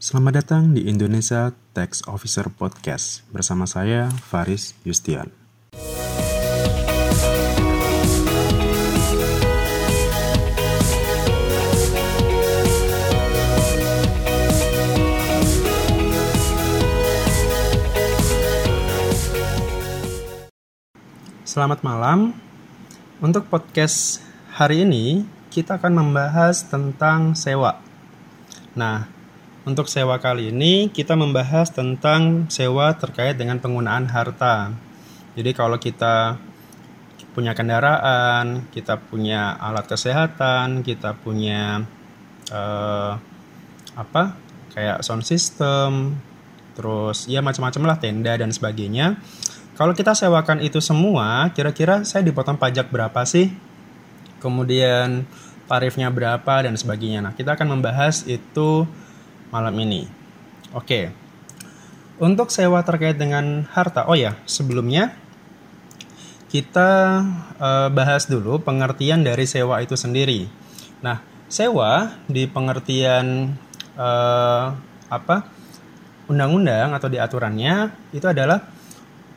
Selamat datang di Indonesia Tax Officer Podcast bersama saya Faris Yustian. Selamat malam. Untuk podcast hari ini kita akan membahas tentang sewa. Nah, untuk sewa kali ini kita membahas tentang sewa terkait dengan penggunaan harta. Jadi kalau kita punya kendaraan, kita punya alat kesehatan, kita punya uh, apa? kayak sound system, terus ya macam-macam lah tenda dan sebagainya. Kalau kita sewakan itu semua, kira-kira saya dipotong pajak berapa sih? Kemudian tarifnya berapa dan sebagainya. Nah, kita akan membahas itu malam ini. Oke. Untuk sewa terkait dengan harta. Oh ya, sebelumnya kita uh, bahas dulu pengertian dari sewa itu sendiri. Nah, sewa di pengertian uh, apa? undang-undang atau di aturannya itu adalah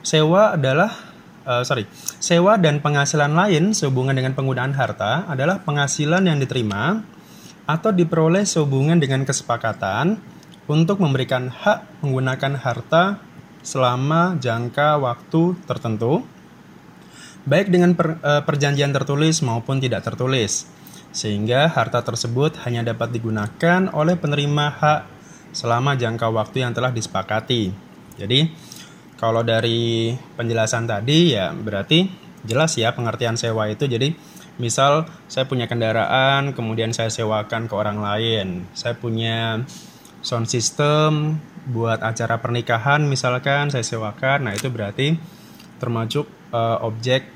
sewa adalah uh, sorry sewa dan penghasilan lain sehubungan dengan penggunaan harta adalah penghasilan yang diterima atau diperoleh sehubungan dengan kesepakatan untuk memberikan hak menggunakan harta selama jangka waktu tertentu, baik dengan per, e, perjanjian tertulis maupun tidak tertulis, sehingga harta tersebut hanya dapat digunakan oleh penerima hak selama jangka waktu yang telah disepakati. Jadi, kalau dari penjelasan tadi ya berarti jelas ya pengertian sewa itu jadi Misal saya punya kendaraan, kemudian saya sewakan ke orang lain. Saya punya sound system buat acara pernikahan misalkan saya sewakan. Nah, itu berarti termasuk uh, objek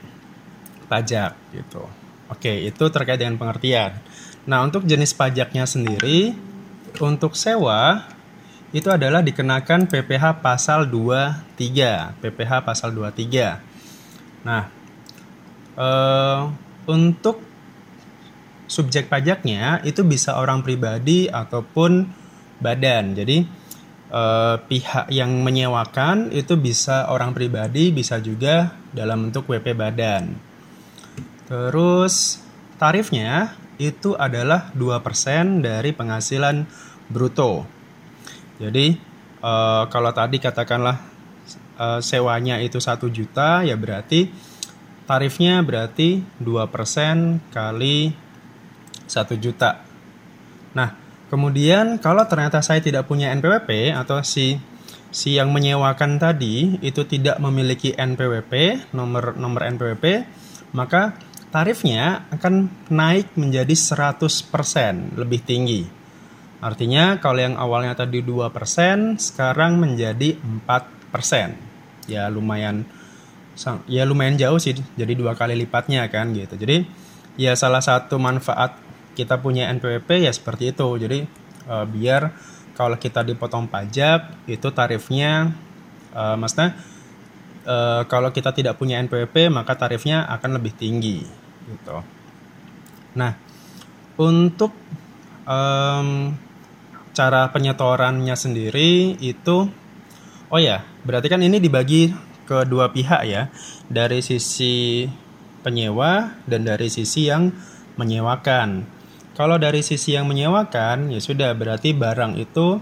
pajak gitu. Oke, itu terkait dengan pengertian. Nah, untuk jenis pajaknya sendiri untuk sewa itu adalah dikenakan PPh pasal 23, PPh pasal 23. Nah, eh, untuk subjek pajaknya itu bisa orang pribadi ataupun badan. Jadi eh, pihak yang menyewakan itu bisa orang pribadi, bisa juga dalam bentuk WP badan. Terus tarifnya itu adalah 2% dari penghasilan bruto. Jadi eh, kalau tadi katakanlah eh, sewanya itu satu juta ya berarti Tarifnya berarti 2% kali 1 juta. Nah, kemudian kalau ternyata saya tidak punya NPWP atau si si yang menyewakan tadi itu tidak memiliki NPWP, nomor nomor NPWP, maka tarifnya akan naik menjadi 100% lebih tinggi. Artinya kalau yang awalnya tadi 2%, sekarang menjadi 4%. Ya lumayan ya lumayan jauh sih jadi dua kali lipatnya kan gitu. Jadi ya salah satu manfaat kita punya NPWP ya seperti itu. Jadi uh, biar kalau kita dipotong pajak itu tarifnya uh, maksudnya uh, kalau kita tidak punya NPWP maka tarifnya akan lebih tinggi gitu. Nah untuk um, cara penyetorannya sendiri itu oh ya berarti kan ini dibagi kedua pihak ya, dari sisi penyewa dan dari sisi yang menyewakan. Kalau dari sisi yang menyewakan, ya sudah berarti barang itu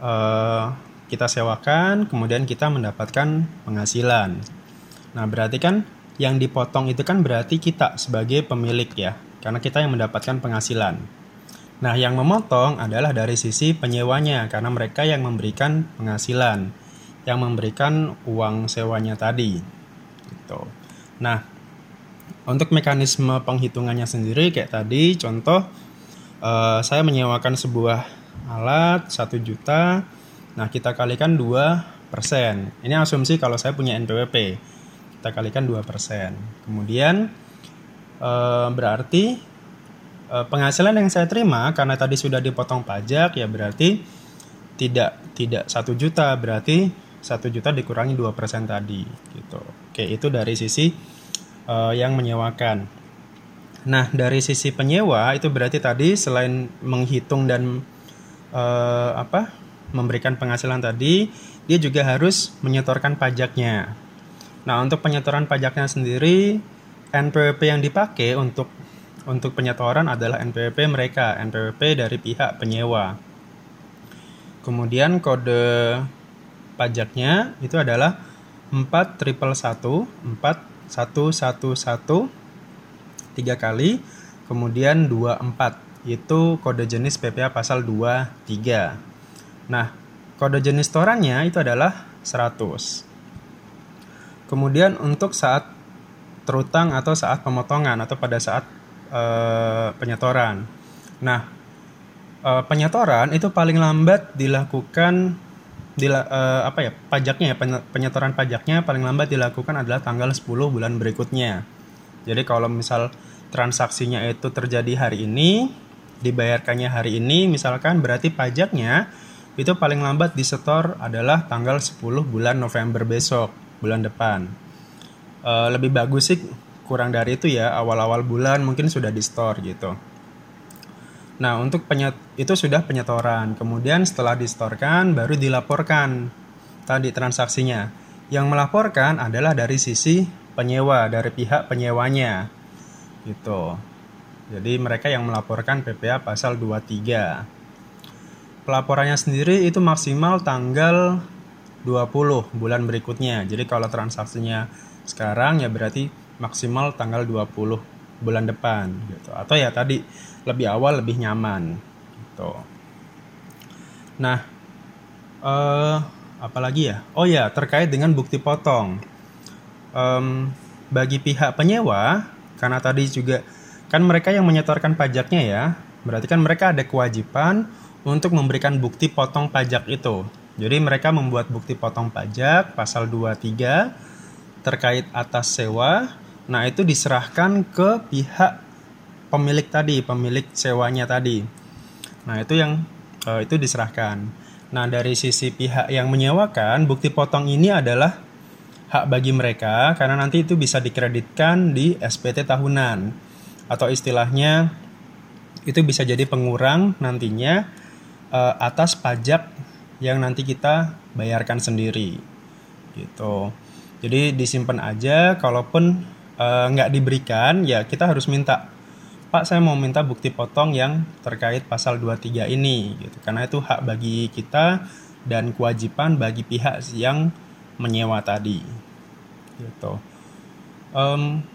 uh, kita sewakan, kemudian kita mendapatkan penghasilan. Nah, berarti kan yang dipotong itu kan berarti kita sebagai pemilik ya, karena kita yang mendapatkan penghasilan. Nah, yang memotong adalah dari sisi penyewanya, karena mereka yang memberikan penghasilan yang memberikan uang sewanya tadi. Gitu. Nah, untuk mekanisme penghitungannya sendiri kayak tadi contoh uh, saya menyewakan sebuah alat 1 juta. Nah, kita kalikan 2 persen. Ini asumsi kalau saya punya NPWP. Kita kalikan 2 persen. Kemudian uh, berarti uh, penghasilan yang saya terima karena tadi sudah dipotong pajak ya berarti tidak tidak satu juta berarti 1 juta dikurangi 2% tadi gitu. Oke, itu dari sisi uh, yang menyewakan. Nah, dari sisi penyewa itu berarti tadi selain menghitung dan uh, apa? memberikan penghasilan tadi, dia juga harus menyetorkan pajaknya. Nah, untuk penyetoran pajaknya sendiri, NPWP yang dipakai untuk untuk penyetoran adalah NPWP mereka, NPWP dari pihak penyewa. Kemudian kode pajaknya itu adalah 4 triple 1, 4 1 1 1 3 kali, kemudian 24 itu kode jenis PPA pasal 23. Nah, kode jenis torannya itu adalah 100. Kemudian untuk saat terutang atau saat pemotongan atau pada saat uh, penyetoran. Nah, uh, penyetoran itu paling lambat dilakukan dila, uh, apa ya pajaknya ya penyetoran pajaknya paling lambat dilakukan adalah tanggal 10 bulan berikutnya. Jadi kalau misal transaksinya itu terjadi hari ini, dibayarkannya hari ini misalkan berarti pajaknya itu paling lambat disetor adalah tanggal 10 bulan November besok, bulan depan uh, lebih bagus sih kurang dari itu ya awal-awal bulan mungkin sudah di store gitu. Nah untuk penyet itu sudah penyetoran. Kemudian setelah distorkan baru dilaporkan tadi transaksinya. Yang melaporkan adalah dari sisi penyewa dari pihak penyewanya gitu. Jadi mereka yang melaporkan PPA pasal 23. Pelaporannya sendiri itu maksimal tanggal 20 bulan berikutnya. Jadi kalau transaksinya sekarang ya berarti maksimal tanggal 20 bulan depan gitu. Atau ya tadi lebih awal lebih nyaman gitu. Nah, eh apalagi ya? Oh ya, terkait dengan bukti potong. Um, bagi pihak penyewa karena tadi juga kan mereka yang menyetorkan pajaknya ya. Berarti kan mereka ada kewajiban untuk memberikan bukti potong pajak itu. Jadi mereka membuat bukti potong pajak pasal 23 terkait atas sewa, nah itu diserahkan ke pihak pemilik tadi, pemilik sewanya tadi. Nah, itu yang uh, itu diserahkan. Nah, dari sisi pihak yang menyewakan, bukti potong ini adalah hak bagi mereka karena nanti itu bisa dikreditkan di SPT tahunan atau istilahnya itu bisa jadi pengurang nantinya uh, atas pajak yang nanti kita bayarkan sendiri gitu. Jadi disimpan aja, kalaupun uh, nggak diberikan, ya kita harus minta. Pak, saya mau minta bukti potong yang terkait pasal 23 ini, gitu. Karena itu hak bagi kita dan kewajiban bagi pihak yang menyewa tadi, gitu. Um,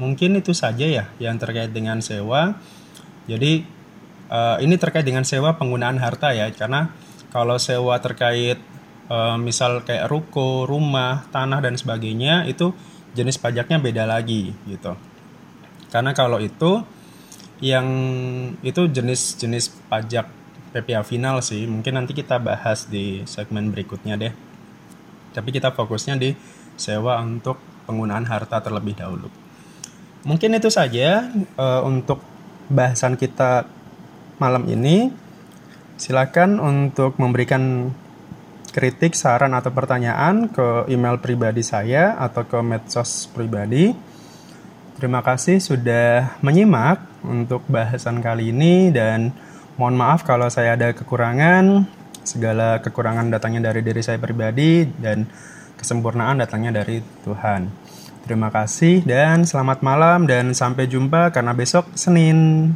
mungkin itu saja ya yang terkait dengan sewa. Jadi uh, ini terkait dengan sewa penggunaan harta ya, karena kalau sewa terkait uh, misal kayak ruko, rumah, tanah dan sebagainya itu jenis pajaknya beda lagi gitu. Karena kalau itu yang itu jenis-jenis pajak PPA final sih, mungkin nanti kita bahas di segmen berikutnya deh. Tapi kita fokusnya di sewa untuk penggunaan harta terlebih dahulu. Mungkin itu saja uh, untuk bahasan kita malam ini. Silakan untuk memberikan kritik, saran atau pertanyaan ke email pribadi saya atau ke medsos pribadi. Terima kasih sudah menyimak untuk bahasan kali ini dan mohon maaf kalau saya ada kekurangan. Segala kekurangan datangnya dari diri saya pribadi dan kesempurnaan datangnya dari Tuhan. Terima kasih dan selamat malam dan sampai jumpa karena besok Senin.